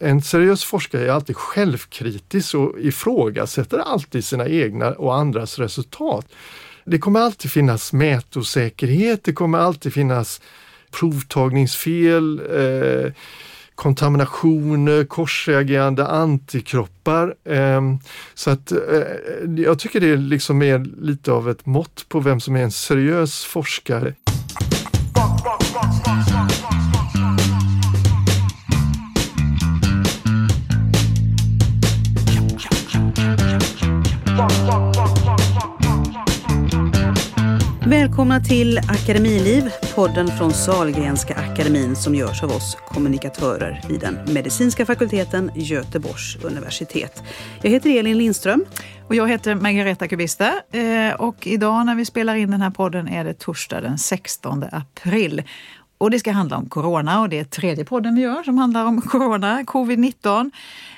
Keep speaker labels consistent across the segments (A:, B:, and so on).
A: En seriös forskare är alltid självkritisk och ifrågasätter alltid sina egna och andras resultat. Det kommer alltid finnas mätosäkerhet, det kommer alltid finnas provtagningsfel, eh, kontaminationer, korsreagerande antikroppar. Eh, så att eh, jag tycker det liksom är lite av ett mått på vem som är en seriös forskare.
B: Välkomna till Akademiliv, podden från Salgrenska akademin som görs av oss kommunikatörer vid den medicinska fakulteten Göteborgs universitet. Jag heter Elin Lindström.
C: Och jag heter Margareta Kubista eh, och idag när vi spelar in den här podden är det torsdag den 16 april. Och det ska handla om corona och det är tredje podden vi gör som handlar om corona, covid-19.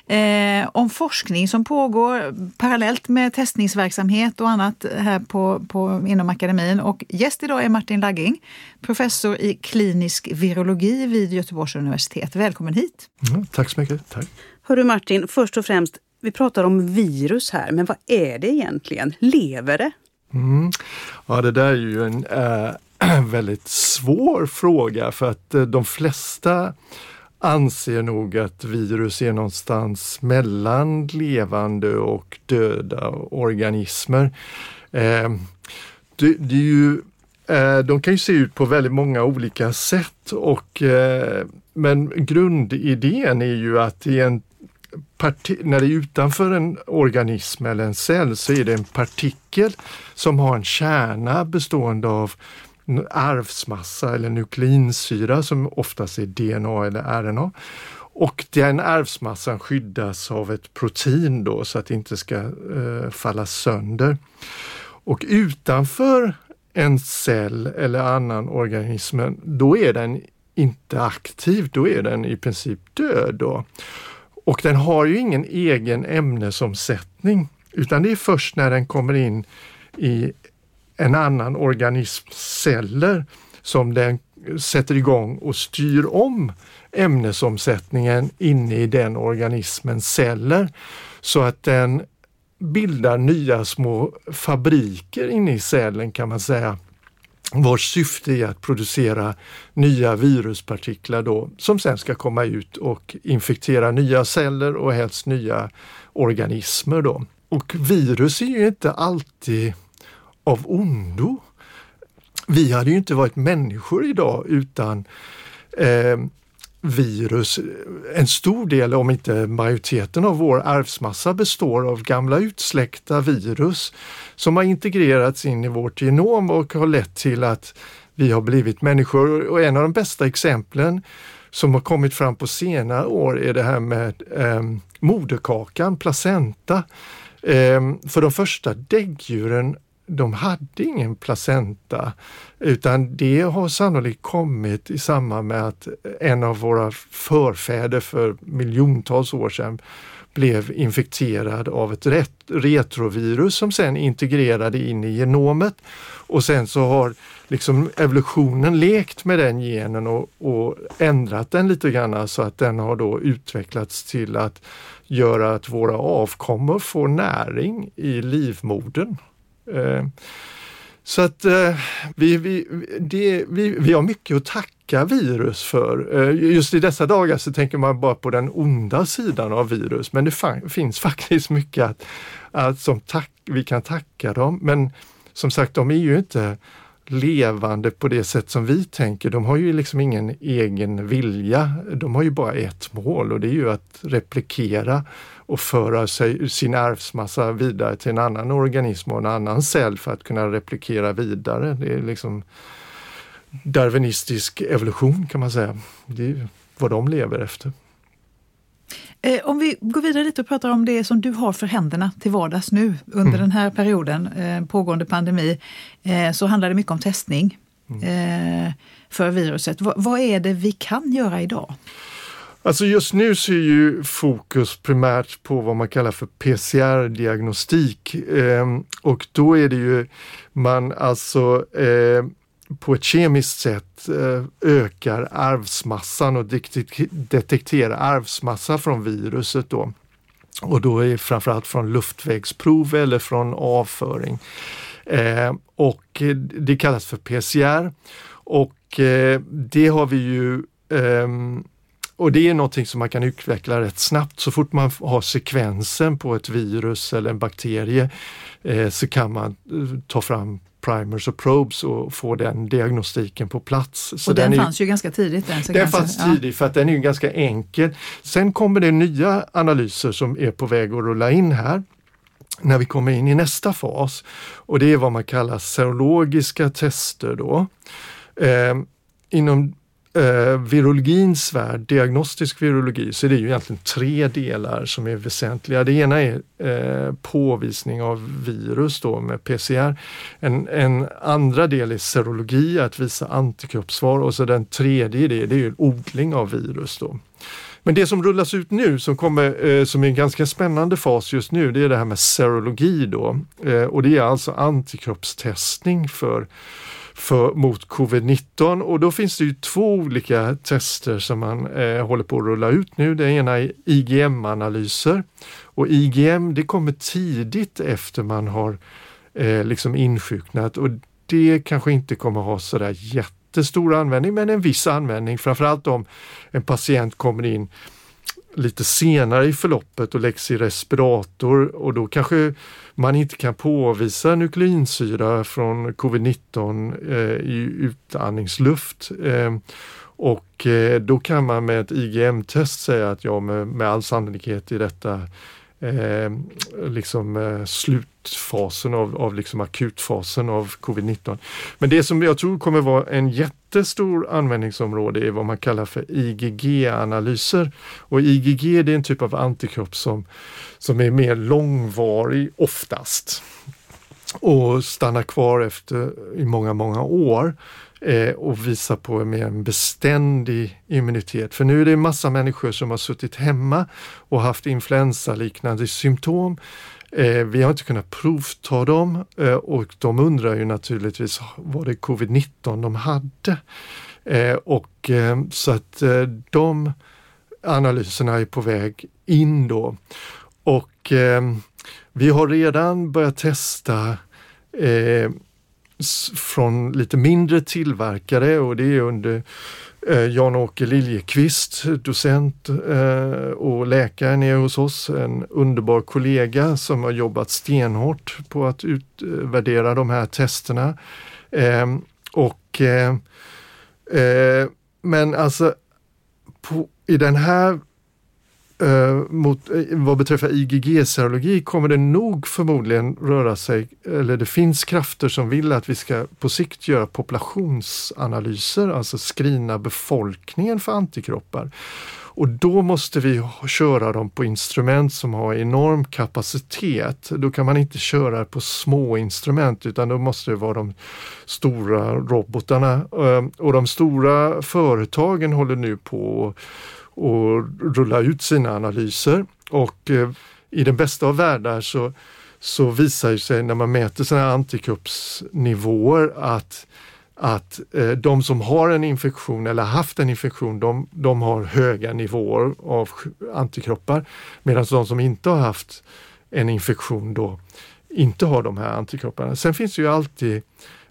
C: Eh, om forskning som pågår parallellt med testningsverksamhet och annat här på, på, inom akademin. Och gäst idag är Martin Lagging, professor i klinisk virologi vid Göteborgs universitet. Välkommen hit!
A: Mm, tack så mycket. Tack.
B: Hörru Martin, först och främst, vi pratar om virus här, men vad är det egentligen? Lever det?
A: Mm. Ja, det där är ju en äh, väldigt svår fråga för att eh, de flesta anser nog att virus är någonstans mellan levande och döda organismer. Ehm, det, det, är ju, eh, de kan ju se ut på väldigt många olika sätt och eh, men grundidén är ju att i en när det är utanför en organism eller en cell så är det en partikel som har en kärna bestående av arvsmassa eller nukleinsyra som oftast är DNA eller RNA. Och den arvsmassan skyddas av ett protein då så att det inte ska eh, falla sönder. Och utanför en cell eller annan organism, då är den inte aktiv, då är den i princip död. Då. Och den har ju ingen egen ämnesomsättning utan det är först när den kommer in i en annan organisms celler som den sätter igång och styr om ämnesomsättningen inne i den organismens celler så att den bildar nya små fabriker inne i cellen kan man säga vars syfte är att producera nya viruspartiklar då, som sen ska komma ut och infektera nya celler och helst nya organismer. Då. Och virus är ju inte alltid av ondo. Vi hade ju inte varit människor idag utan eh, virus. En stor del, om inte majoriteten av vår arvsmassa består av gamla utsläckta virus som har integrerats in i vårt genom och har lett till att vi har blivit människor. Och en av de bästa exemplen som har kommit fram på senare år är det här med eh, moderkakan, placenta. Eh, för de första däggdjuren de hade ingen placenta utan det har sannolikt kommit i samband med att en av våra förfäder för miljontals år sedan blev infekterad av ett retrovirus som sen integrerade in i genomet och sen så har liksom evolutionen lekt med den genen och, och ändrat den lite grann så att den har då utvecklats till att göra att våra avkommor får näring i livmodern. Eh, så att eh, vi, vi, det, vi, vi har mycket att tacka virus för. Eh, just i dessa dagar så tänker man bara på den onda sidan av virus, men det finns faktiskt mycket att, att som tack, vi kan tacka dem. Men som sagt, de är ju inte levande på det sätt som vi tänker. De har ju liksom ingen egen vilja. De har ju bara ett mål och det är ju att replikera och föra sig, sin arvsmassa vidare till en annan organism och en annan cell för att kunna replikera vidare. Det är liksom darwinistisk evolution kan man säga. Det är vad de lever efter.
C: Eh, om vi går vidare lite och pratar om det som du har för händerna till vardags nu under mm. den här perioden, eh, pågående pandemi, eh, så handlar det mycket om testning mm. för viruset. Vad är det vi kan göra idag?
A: Alltså just nu så är ju fokus primärt på vad man kallar för PCR-diagnostik eh, och då är det ju man alltså eh, på ett kemiskt sätt eh, ökar arvsmassan och detekterar arvsmassa från viruset. Då. Och då är framförallt från luftvägsprov eller från avföring. Ehm, och det kallas för PCR och eh, det har vi ju ehm, och det är någonting som man kan utveckla rätt snabbt. Så fort man har sekvensen på ett virus eller en bakterie eh, så kan man eh, ta fram primers och probes och få den diagnostiken på plats.
C: Så och den, den fanns ju ganska tidigt. Den,
A: den fanns tidigt för att den är ganska enkel. Sen kommer det nya analyser som är på väg att rulla in här när vi kommer in i nästa fas och det är vad man kallar serologiska tester då. Eh, inom eh, virologins värld, diagnostisk virologi, så är det ju egentligen tre delar som är väsentliga. Det ena är eh, påvisning av virus då med PCR. En, en, andra del är serologi, att visa antikroppssvar och så den tredje det, det är ju odling av virus. Då. Men det som rullas ut nu som, kommer, eh, som är en ganska spännande fas just nu, det är det här med serologi då. Eh, och det är alltså antikroppstestning för för, mot covid-19 och då finns det ju två olika tester som man eh, håller på att rulla ut nu. Det ena är IgM-analyser och IgM det kommer tidigt efter man har eh, liksom insjuknat. Och det kanske inte kommer ha sådär jättestor användning men en viss användning. Framförallt om en patient kommer in lite senare i förloppet och läggs i respirator och då kanske man inte kan påvisa nukleinsyra från covid-19 eh, i utandningsluft. Eh, och eh, då kan man med ett IgM-test säga att ja, med, med all sannolikhet i detta eh, liksom eh, slutfasen av, av liksom akutfasen av covid-19. Men det som jag tror kommer vara en jättestor användningsområde är vad man kallar för IgG-analyser. Och IgG det är en typ av antikropp som, som är mer långvarig oftast och stannar kvar efter i många, många år eh, och visa på en mer beständig immunitet. För nu är det en massa människor som har suttit hemma och haft influensaliknande symptom. Eh, vi har inte kunnat provta dem eh, och de undrar ju naturligtvis, var det covid-19 de hade? Eh, och eh, så att eh, de analyserna är på väg in då. Och eh, vi har redan börjat testa eh, från lite mindre tillverkare och det är under eh, Jan-Åke Liljekvist, docent eh, och läkare nere hos oss, en underbar kollega som har jobbat stenhårt på att utvärdera de här testerna. Ehm, och eh, men alltså på, i den här Uh, mot, uh, vad beträffar IgG-serologi kommer det nog förmodligen röra sig, eller det finns krafter som vill att vi ska på sikt göra populationsanalyser, alltså screena befolkningen för antikroppar. Och då måste vi köra dem på instrument som har enorm kapacitet. Då kan man inte köra på små instrument utan då måste det vara de stora robotarna. Uh, och de stora företagen håller nu på och rulla ut sina analyser. Och eh, i den bästa av världar så, så visar det sig när man mäter sådana antikroppsnivåer att att eh, de som har en infektion eller haft en infektion, de, de har höga nivåer av antikroppar. Medan de som inte har haft en infektion då inte har de här antikropparna. Sen finns det ju alltid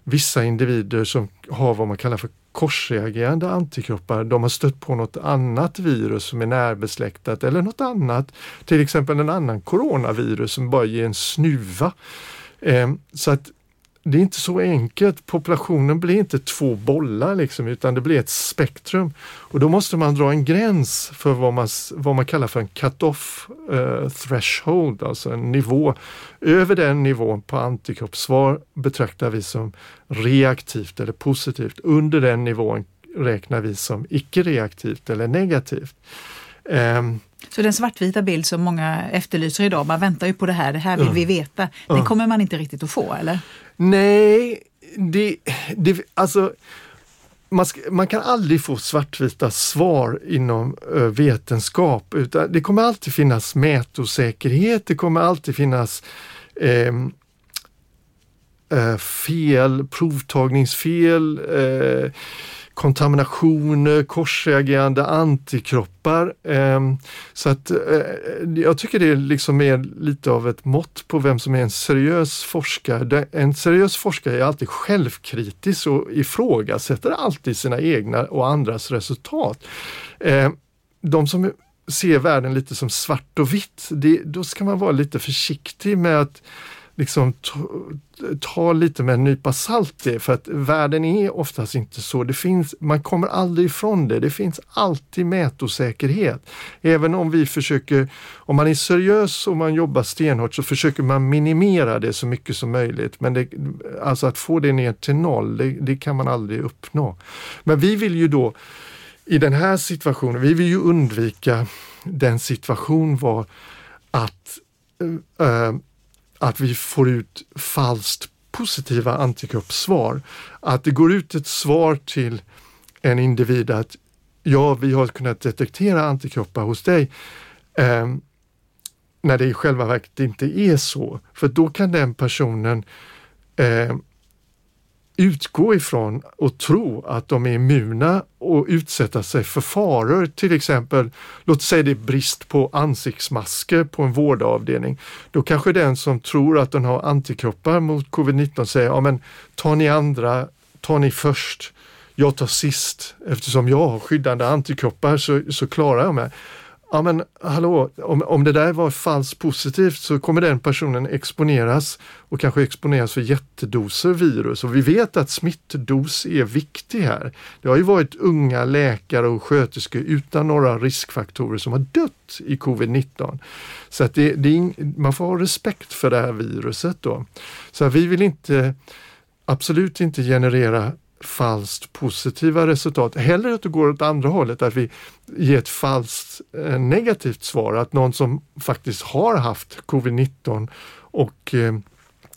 A: vissa individer som har vad man kallar för korsreagerande antikroppar, de har stött på något annat virus som är närbesläktat eller något annat, till exempel en annan coronavirus som bara ger en snuva. Ehm, så att det är inte så enkelt. Populationen blir inte två bollar liksom, utan det blir ett spektrum. Och då måste man dra en gräns för vad man, vad man kallar för en cut-off uh, threshold, alltså en nivå. Över den nivån på antikroppssvar betraktar vi som reaktivt eller positivt. Under den nivån räknar vi som icke-reaktivt eller negativt. Um,
C: så den svartvita bild som många efterlyser idag, man väntar ju på det här, det här vill uh, vi veta. Det uh. kommer man inte riktigt att få, eller?
A: Nej, det, det alltså man, ska, man, kan aldrig få svartvita svar inom eh, vetenskap utan det kommer alltid finnas mätosäkerhet, det kommer alltid finnas ehm, eh, fel, provtagningsfel, eh, kontaminationer, korsreagerande antikroppar. Ehm, så att eh, jag tycker det liksom är lite av ett mått på vem som är en seriös forskare. En seriös forskare är alltid självkritisk och ifrågasätter alltid sina egna och andras resultat. Ehm, de som ser världen lite som svart och vitt, det, då ska man vara lite försiktig med att liksom ta, ta, lite med en nypa salt det, för att världen är oftast inte så. Det finns, man kommer aldrig ifrån det. Det finns alltid mätosäkerhet. Även om vi försöker, om man är seriös och man jobbar stenhårt så försöker man minimera det så mycket som möjligt. Men det, alltså att få det ner till noll, det, det kan man aldrig uppnå. Men vi vill ju då i den här situationen, vi vill ju undvika den situation var att äh, att vi får ut falskt positiva antikroppssvar. Att det går ut ett svar till en individ att ja, vi har kunnat detektera antikroppar hos dig. Eh, när det i själva verket inte är så. För då kan den personen eh, utgå ifrån och tro att de är immuna och utsätta sig för faror. Till exempel, låt säga det är brist på ansiktsmasker på en vårdavdelning. Då kanske den som tror att den har antikroppar mot covid-19 säger, ja men ta ni andra, ta ni först, jag tar sist. Eftersom jag har skyddande antikroppar så, så klarar jag mig ja men hallå, om, om det där var falskt positivt så kommer den personen exponeras och kanske exponeras för jättedoser virus och vi vet att smittdos är viktig här. Det har ju varit unga läkare och sköterskor utan några riskfaktorer som har dött i covid-19. Så att det, det, man får ha respekt för det här viruset då. Så vi vill inte absolut inte generera falskt positiva resultat. Hellre att det går åt andra hållet, att vi ger ett falskt eh, negativt svar, att någon som faktiskt har haft covid-19 och eh,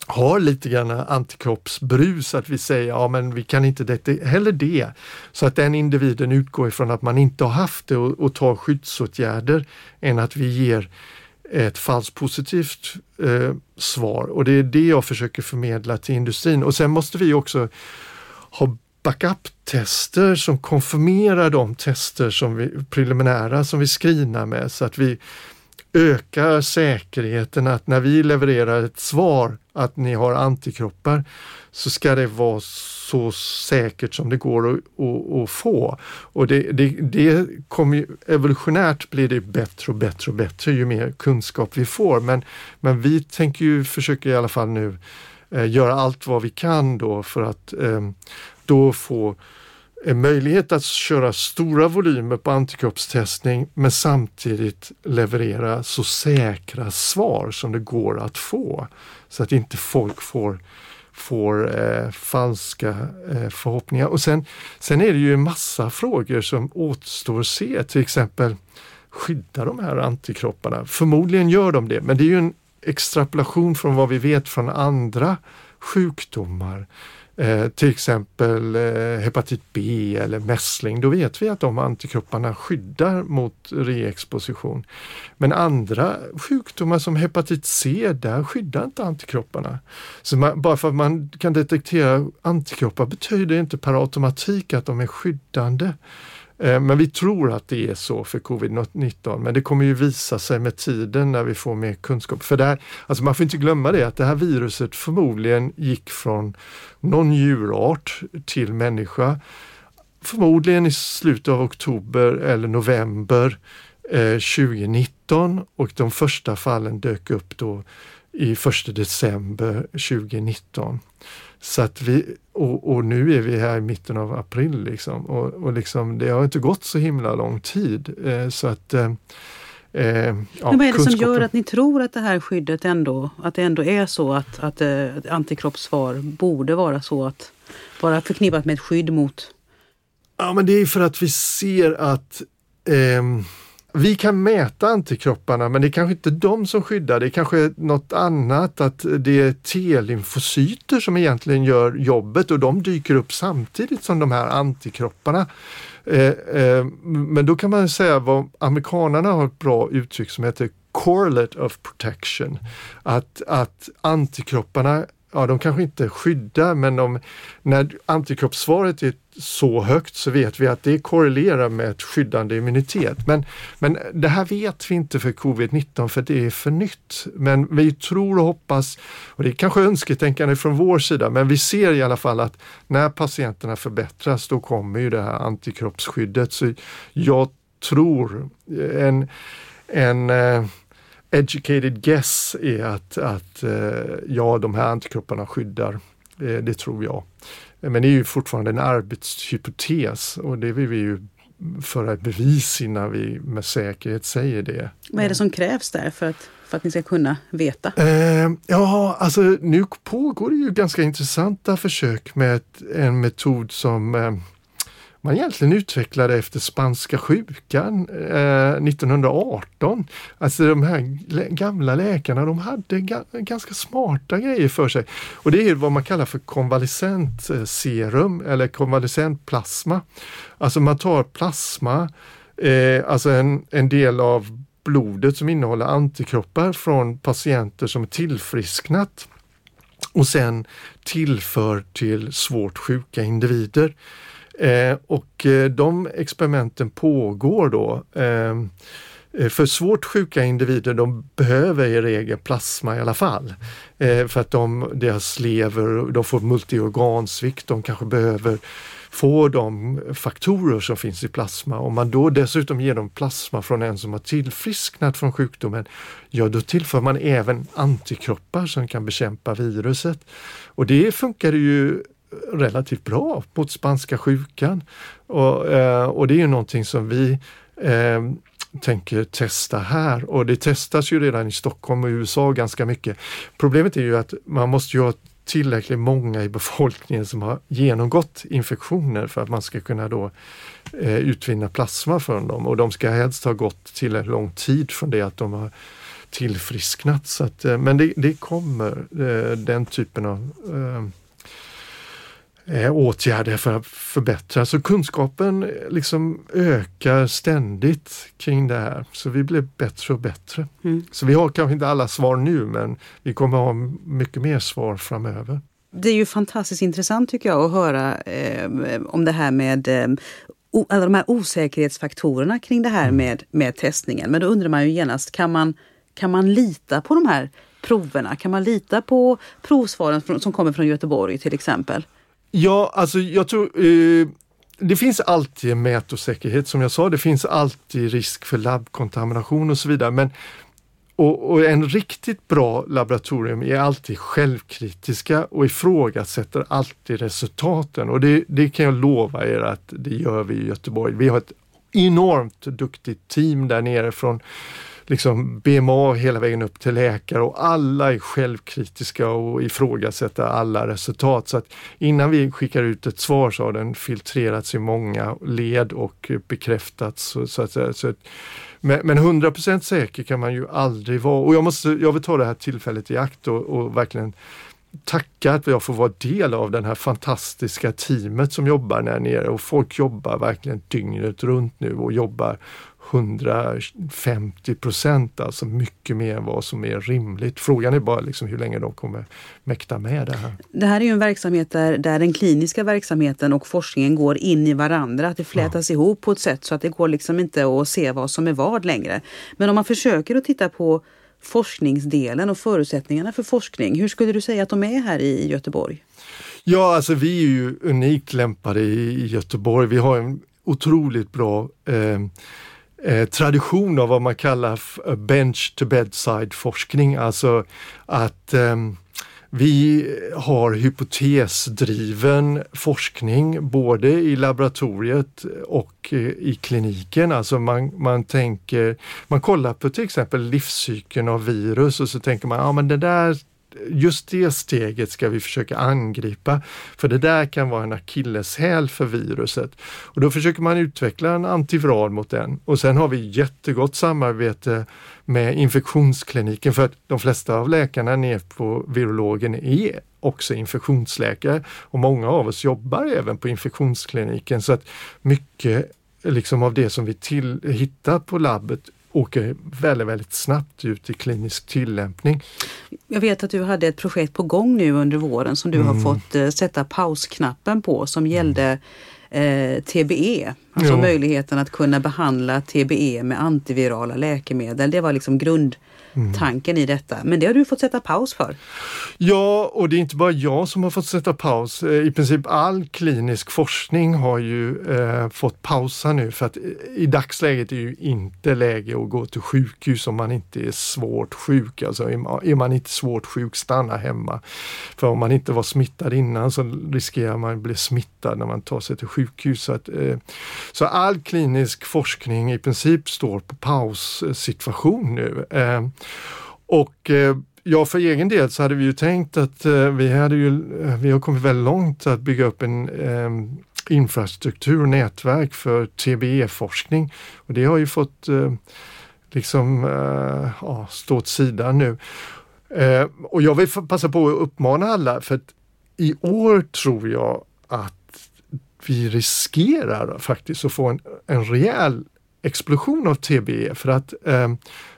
A: har lite grann antikroppsbrus, att vi säger ja men vi kan inte det, heller det. Så att den individen utgår ifrån att man inte har haft det och, och tar skyddsåtgärder än att vi ger ett falskt positivt eh, svar och det är det jag försöker förmedla till industrin. Och sen måste vi också ha backup-tester som konfirmerar de tester som vi, preliminära som vi screenar med så att vi ökar säkerheten att när vi levererar ett svar att ni har antikroppar så ska det vara så säkert som det går att, att, att få. Och det, det, det kommer ju, evolutionärt blir det bättre och bättre och bättre ju mer kunskap vi får. Men, men vi tänker ju försöka i alla fall nu eh, Eh, göra allt vad vi kan då för att eh, då få en möjlighet att köra stora volymer på antikroppstestning men samtidigt leverera så säkra svar som det går att få. Så att inte folk får, får eh, falska eh, förhoppningar. Och sen, sen är det ju en massa frågor som återstår att se, till exempel skydda de här antikropparna? Förmodligen gör de det, men det är ju en extrapolation från vad vi vet från andra sjukdomar. Eh, till exempel eh, hepatit B eller mässling, då vet vi att de antikropparna skyddar mot reexposition. Men andra sjukdomar som hepatit C, där skyddar inte antikropparna. Så man, bara för att man kan detektera antikroppar betyder inte per automatik att de är skyddande. Eh, men vi tror att det är så för covid-19, men det kommer ju visa sig med tiden när vi får mer kunskap. För där, alltså man får inte glömma det att det här viruset förmodligen gick från någon djurart till människa. Förmodligen i slutet av oktober eller november eh, 2019 och de första fallen dök upp då i 1 december 2019. Så att vi, och, och, nu är vi här i mitten av april liksom och, och liksom, det har inte gått så himla lång tid. Eh, så att eh,
B: Eh, ja, Men vad är det som gör att ni tror att det här skyddet ändå, att det ändå är så att, att eh, antikroppssvar borde vara så att vara förknippat med ett skydd mot?
A: Ja men det är för att vi ser att eh, vi kan mäta antikropparna men det är kanske inte de som skyddar, det är kanske något annat, att det är T-lymfocyter som egentligen gör jobbet och de dyker upp samtidigt som de här antikropparna. Eh, eh, men då kan man säga vad amerikanerna har ett bra uttryck som heter correlate of protection. Att, att antikropparna ja de kanske inte skyddar men de, när antikroppssvaret är så högt så vet vi att det korrelerar med ett skyddande immunitet. Men, men det här vet vi inte för covid-19 för det är för nytt. Men vi tror och hoppas, och det är kanske önsketänkande från vår sida, men vi ser i alla fall att när patienterna förbättras då kommer ju det här antikroppsskyddet. Så jag tror en, en eh, educated guess är att, att uh, ja, de här antikropparna skyddar. Det, det tror jag. Men det är ju fortfarande en arbetshypotes och det vill vi ju föra ett bevis innan vi med säkerhet säger det.
B: Vad är det som krävs där för att, för att ni ska kunna veta?
A: Eh, ja, alltså nu pågår det ju ganska intressanta försök med ett, en metod som eh, man egentligen utvecklade efter spanska sjukan eh, 1918. Alltså de här gamla läkarna de hade ga ganska smarta grejer för sig. Och det är vad man kallar för konvalescent serum eller konvalescent plasma. Alltså man tar plasma, eh, alltså en, en del av blodet som innehåller antikroppar från patienter som är tillfrisknat och sen tillför till svårt sjuka individer. Eh, och eh, de experimenten pågår då. Ehm, eh, för svårt sjuka individer, de behöver i regel plasma i alla fall. Eh, för att de, deras lever, de får multiorgansvikt, de kanske behöver få de faktorer som finns i plasma. Om man då dessutom ger dem plasma från en som har tillfrisknat från sjukdomen, ja då tillför man även antikroppar som kan bekämpa viruset. Och det funkar ju relativt bra mot spanska sjukan. Och, eh, och det är ju någonting som vi eh, tänker testa här och det testas ju redan i Stockholm och USA ganska mycket. Problemet är ju att man måste ju ha tillräckligt många i befolkningen som har genomgått infektioner för att man ska kunna då eh, utvinna plasma från dem och de ska helst ha gått tillräckligt lång tid från det att de har tillfrisknat. Så att, eh, men det, det kommer, eh, den typen av eh, eh, eh, åtgärder för att förbättra. Så kunskapen liksom ökar ständigt kring det här. Så vi blir bättre och bättre. Mm. Så vi har kanske inte alla svar nu men vi kommer ha mycket mer svar framöver.
B: Det är ju fantastiskt intressant tycker jag att höra eh, om det här med eh, alla de här osäkerhetsfaktorerna kring det här mm. med, med testningen. Men då undrar man ju genast, kan man, kan man lita på de här proverna? Kan man lita på provsvaren som kommer från Göteborg till exempel?
A: Ja, alltså jag tror eh, det finns alltid en mätosäkerhet som jag sa. Det finns alltid risk för labbkontamination och så vidare. Men, och, och, en riktigt bra laboratorium är alltid självkritiska och ifrågasätter alltid resultaten. Och det, det kan jag lova er att det gör vi i Göteborg. Vi har ett enormt duktigt team där nere från liksom BMA hela vägen upp till läkare och alla är självkritiska och ifrågasätter alla resultat. Så att innan vi skickar ut ett svar så har den filtrerats i många led och bekräftats. Så, att, så att, men, men 100% säker kan man ju aldrig vara och jag, måste, jag vill ta det här tillfället i akt och, och verkligen tacka att jag får vara del av det här fantastiska teamet som jobbar där nere och folk jobbar verkligen dygnet runt nu och jobbar 150 procent, alltså mycket mer än vad som är rimligt. Frågan är bara liksom hur länge de kommer mäkta med det här.
B: Det här är ju en verksamhet där, där den kliniska verksamheten och forskningen går in i varandra, att det flätas ja. ihop på ett sätt så att det går liksom inte att se vad som är vad längre. Men om man försöker att titta på forskningsdelen och förutsättningarna för forskning, hur skulle du säga att de är här i Göteborg?
A: Ja, alltså vi är ju unikt lämpade i Göteborg. Vi har en otroligt bra eh, eh, tradition av vad man kallar bench to bedside forskning, alltså att eh, vi har hypotesdriven forskning både i laboratoriet och eh, i kliniken. Alltså man, man tänker, man kollar på till exempel livscykeln av virus och så tänker man, ja men det där just det steget ska vi försöka angripa, för det där kan vara en akilleshäl för viruset. Och då försöker man utveckla en antiviral mot den. Och sen har vi jättegott samarbete med infektionskliniken för att de flesta av läkarna ner på virologen är också infektionsläkare och många av oss jobbar även på infektionskliniken så att mycket liksom av det som vi till, hittar på labbet åker väldigt, väldigt snabbt ut i klinisk tillämpning.
B: Jag vet att du hade ett projekt på gång nu under våren som du mm. har fått eh, sätta pausknappen på som gällde eh, TBE. Alltså jo. möjligheten att kunna behandla TBE med antivirala läkemedel. Det var liksom grund mm. i detta. Men det har du fått sätta paus för.
A: Ja, och det är inte bara jag som har fått sätta paus. Eh, I princip all klinisk forskning har ju eh, fått pausa nu för att i dagsläget är ju inte läge att gå till sjukhus om man inte är svårt sjuk. Alltså är man inte svårt sjuk, stanna hemma. För om man inte var smittad innan så riskerar man att bli smittad när man tar sig till sjukhus. Så, att, eh, så all klinisk forskning i princip står på paussituation nu. Ehm, och eh, Ja, för egen del så hade vi ju tänkt att eh, vi, hade ju, eh, vi har kommit väldigt långt att bygga upp en ehm, infrastruktur och nätverk för TBE-forskning. Och det har ju fått eh, liksom eh, ja, stå åt sidan nu. Eh, och jag vill passa på att uppmana alla för att i år tror jag vi riskerar faktiskt att få en, en rejäl explosion av TBE för att eh,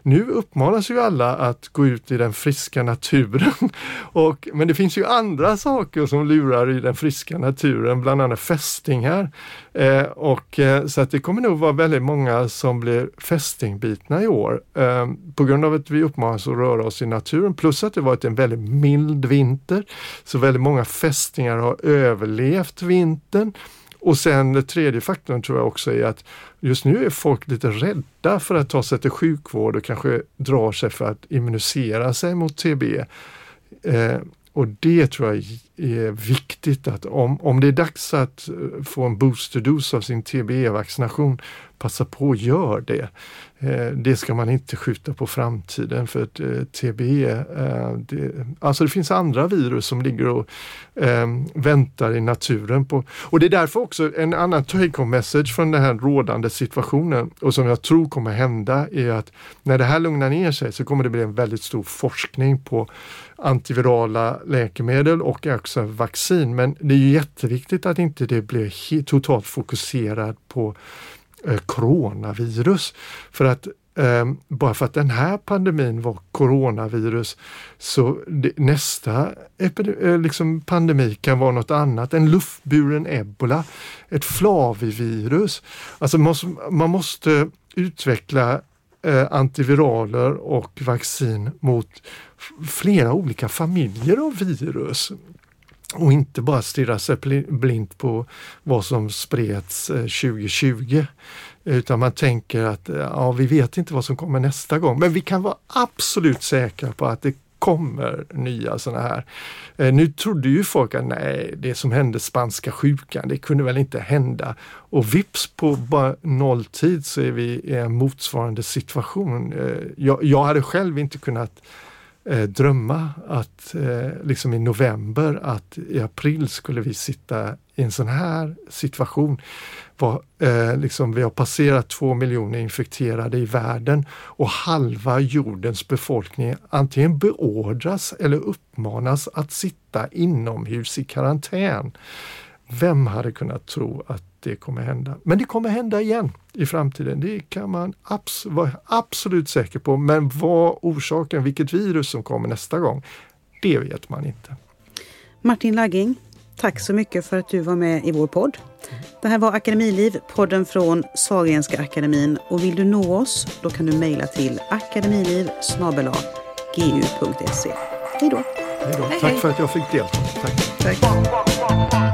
A: nu uppmanas ju alla att gå ut i den friska naturen. Och, men det finns ju andra saker som lurar i den friska naturen, bland annat fästingar. Eh, och, eh, så att det kommer nog vara väldigt många som blir fästingbitna i år eh, på grund av att vi uppmanas att röra oss i naturen plus att det varit en väldigt mild vinter. Så väldigt många fästingar har överlevt vintern. Och sen den tredje faktorn tror jag också är att just nu är folk lite rädda för att ta sig till sjukvård och kanske drar sig för att immunisera sig mot TB. Eh, och det tror jag är viktigt att om, om det är dags att eh, få en boosterdos av sin TBE-vaccination, passa på att gör det. Eh, det ska man inte skjuta på framtiden för att eh, TBE, eh, det, alltså det finns andra virus som ligger och eh, väntar i naturen. på Och det är därför också en annan take home message från den här rådande situationen och som jag tror kommer hända är att när det här lugnar ner sig så kommer det bli en väldigt stor forskning på antivirala läkemedel och också vaccin. Men det är ju jätteviktigt att inte det blir totalt fokuserat på eh, coronavirus. För att eh, bara för att den här pandemin var coronavirus så det, nästa eh, liksom pandemi kan vara något annat. En luftburen ebola, ett flavivirus. Alltså man måste, man måste utveckla eh, antiviraler och vaccin mot flera olika familjer av virus och inte bara stirra sig blint på vad som spreds eh, 2020. Utan man tänker att eh, ja, vi vet inte vad som kommer nästa gång, men vi kan vara absolut säkra på att det kommer nya sådana här. Eh, nu trodde ju folk att nej, det som hände spanska sjukan, det kunde väl inte hända. Och vips på bara nolltid så är vi i en motsvarande situation. Eh, jag, jag hade själv inte kunnat eh, drömma att eh, liksom i november att i april skulle vi sitta i en sån här situation. Var, eh, liksom, vi har passerat två miljoner infekterade i världen och halva jordens befolkning antingen beordras eller uppmanas att sitta inomhus i karantän. Vem hade kunnat tro att det kommer hända? Men det kommer hända igen i framtiden. Det kan man abs vara absolut säker på. Men vad orsaken, vilket virus som kommer nästa gång, det vet man inte.
B: Martin Lagging, tack så mycket för att du var med i vår podd. Det här var Akademiliv, podden från Sahlgrenska akademin. Och vill du nå oss, då kan du mejla till akademiliv gu.se. Hej då!
A: Hej då! Tack för att jag fick delta. Tack. Tack.